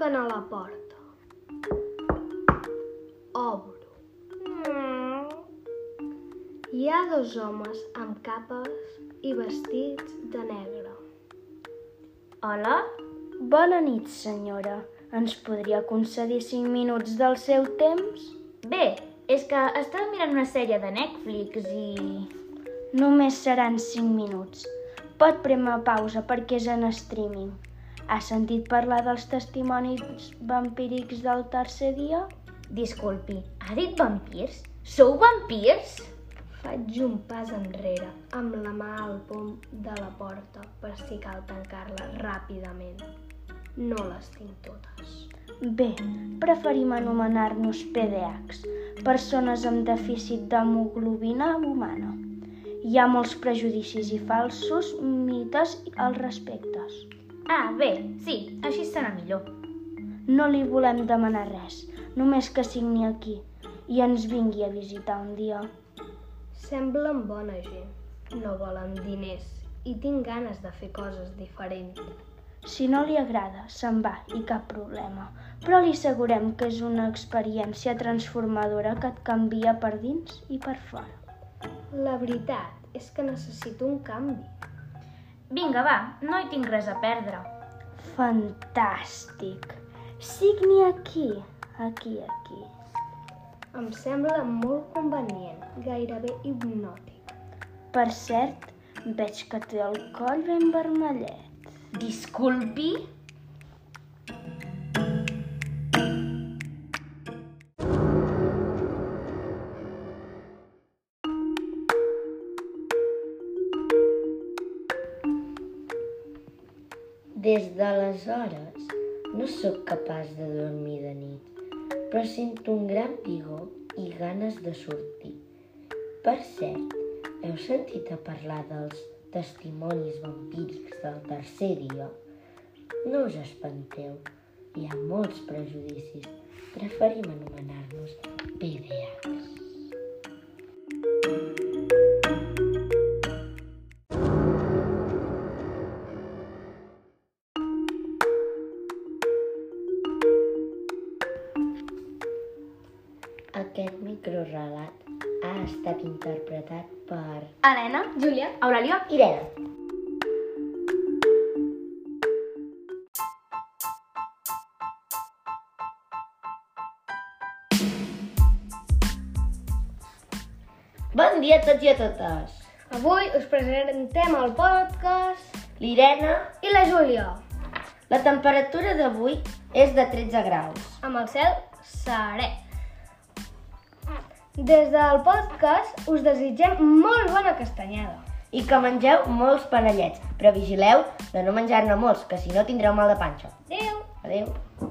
Truquen a la porta. Obro. Hi ha dos homes amb capes i vestits de negre. Hola? Bona nit, senyora. Ens podria concedir 5 minuts del seu temps? Bé, és que estava mirant una sèrie de Netflix i... Només seran 5 minuts. Pot premer pausa perquè és en streaming. Ha sentit parlar dels testimonis vampírics del tercer dia? Disculpi, ha dit vampirs? Sou vampirs? Faig un pas enrere, amb la mà al pom de la porta, per si cal tancar-la ràpidament. No les tinc totes. Bé, preferim anomenar-nos PDAs, persones amb dèficit d'hemoglobina humana. Hi ha molts prejudicis i falsos mites al respecte. Ah, bé, sí, així serà millor. No li volem demanar res, només que signi aquí i ens vingui a visitar un dia. Semblen bona gent. No volen diners i tinc ganes de fer coses diferents. Si no li agrada, se'n va i cap problema. Però li assegurem que és una experiència transformadora que et canvia per dins i per fora. La veritat és que necessito un canvi. Vinga, va, no hi tinc res a perdre. Fantàstic! Signi aquí, aquí, aquí. Em sembla molt convenient, gairebé hipnòtic. Per cert, veig que té el coll ben vermellet. Disculpi? Des d'aleshores no sóc capaç de dormir de nit, però sento un gran vigor i ganes de sortir. Per cert, heu sentit a parlar dels testimonis vampírics del tercer dia? No us espanteu, hi ha molts prejudicis. Preferim anomenar-nos Aquest microrelat ha estat interpretat per Helena, Júlia, Aurèlia, Irene. Bon dia a tots i a totes. Avui us presentem el podcast L'Irene, i la Júlia, la temperatura d'avui és de 13 graus. amb el cel serè. Des del podcast us desitgem molt bona castanyada. I que mengeu molts panellets, però vigileu de no menjar-ne molts, que si no tindreu mal de panxa. Adéu! Adéu.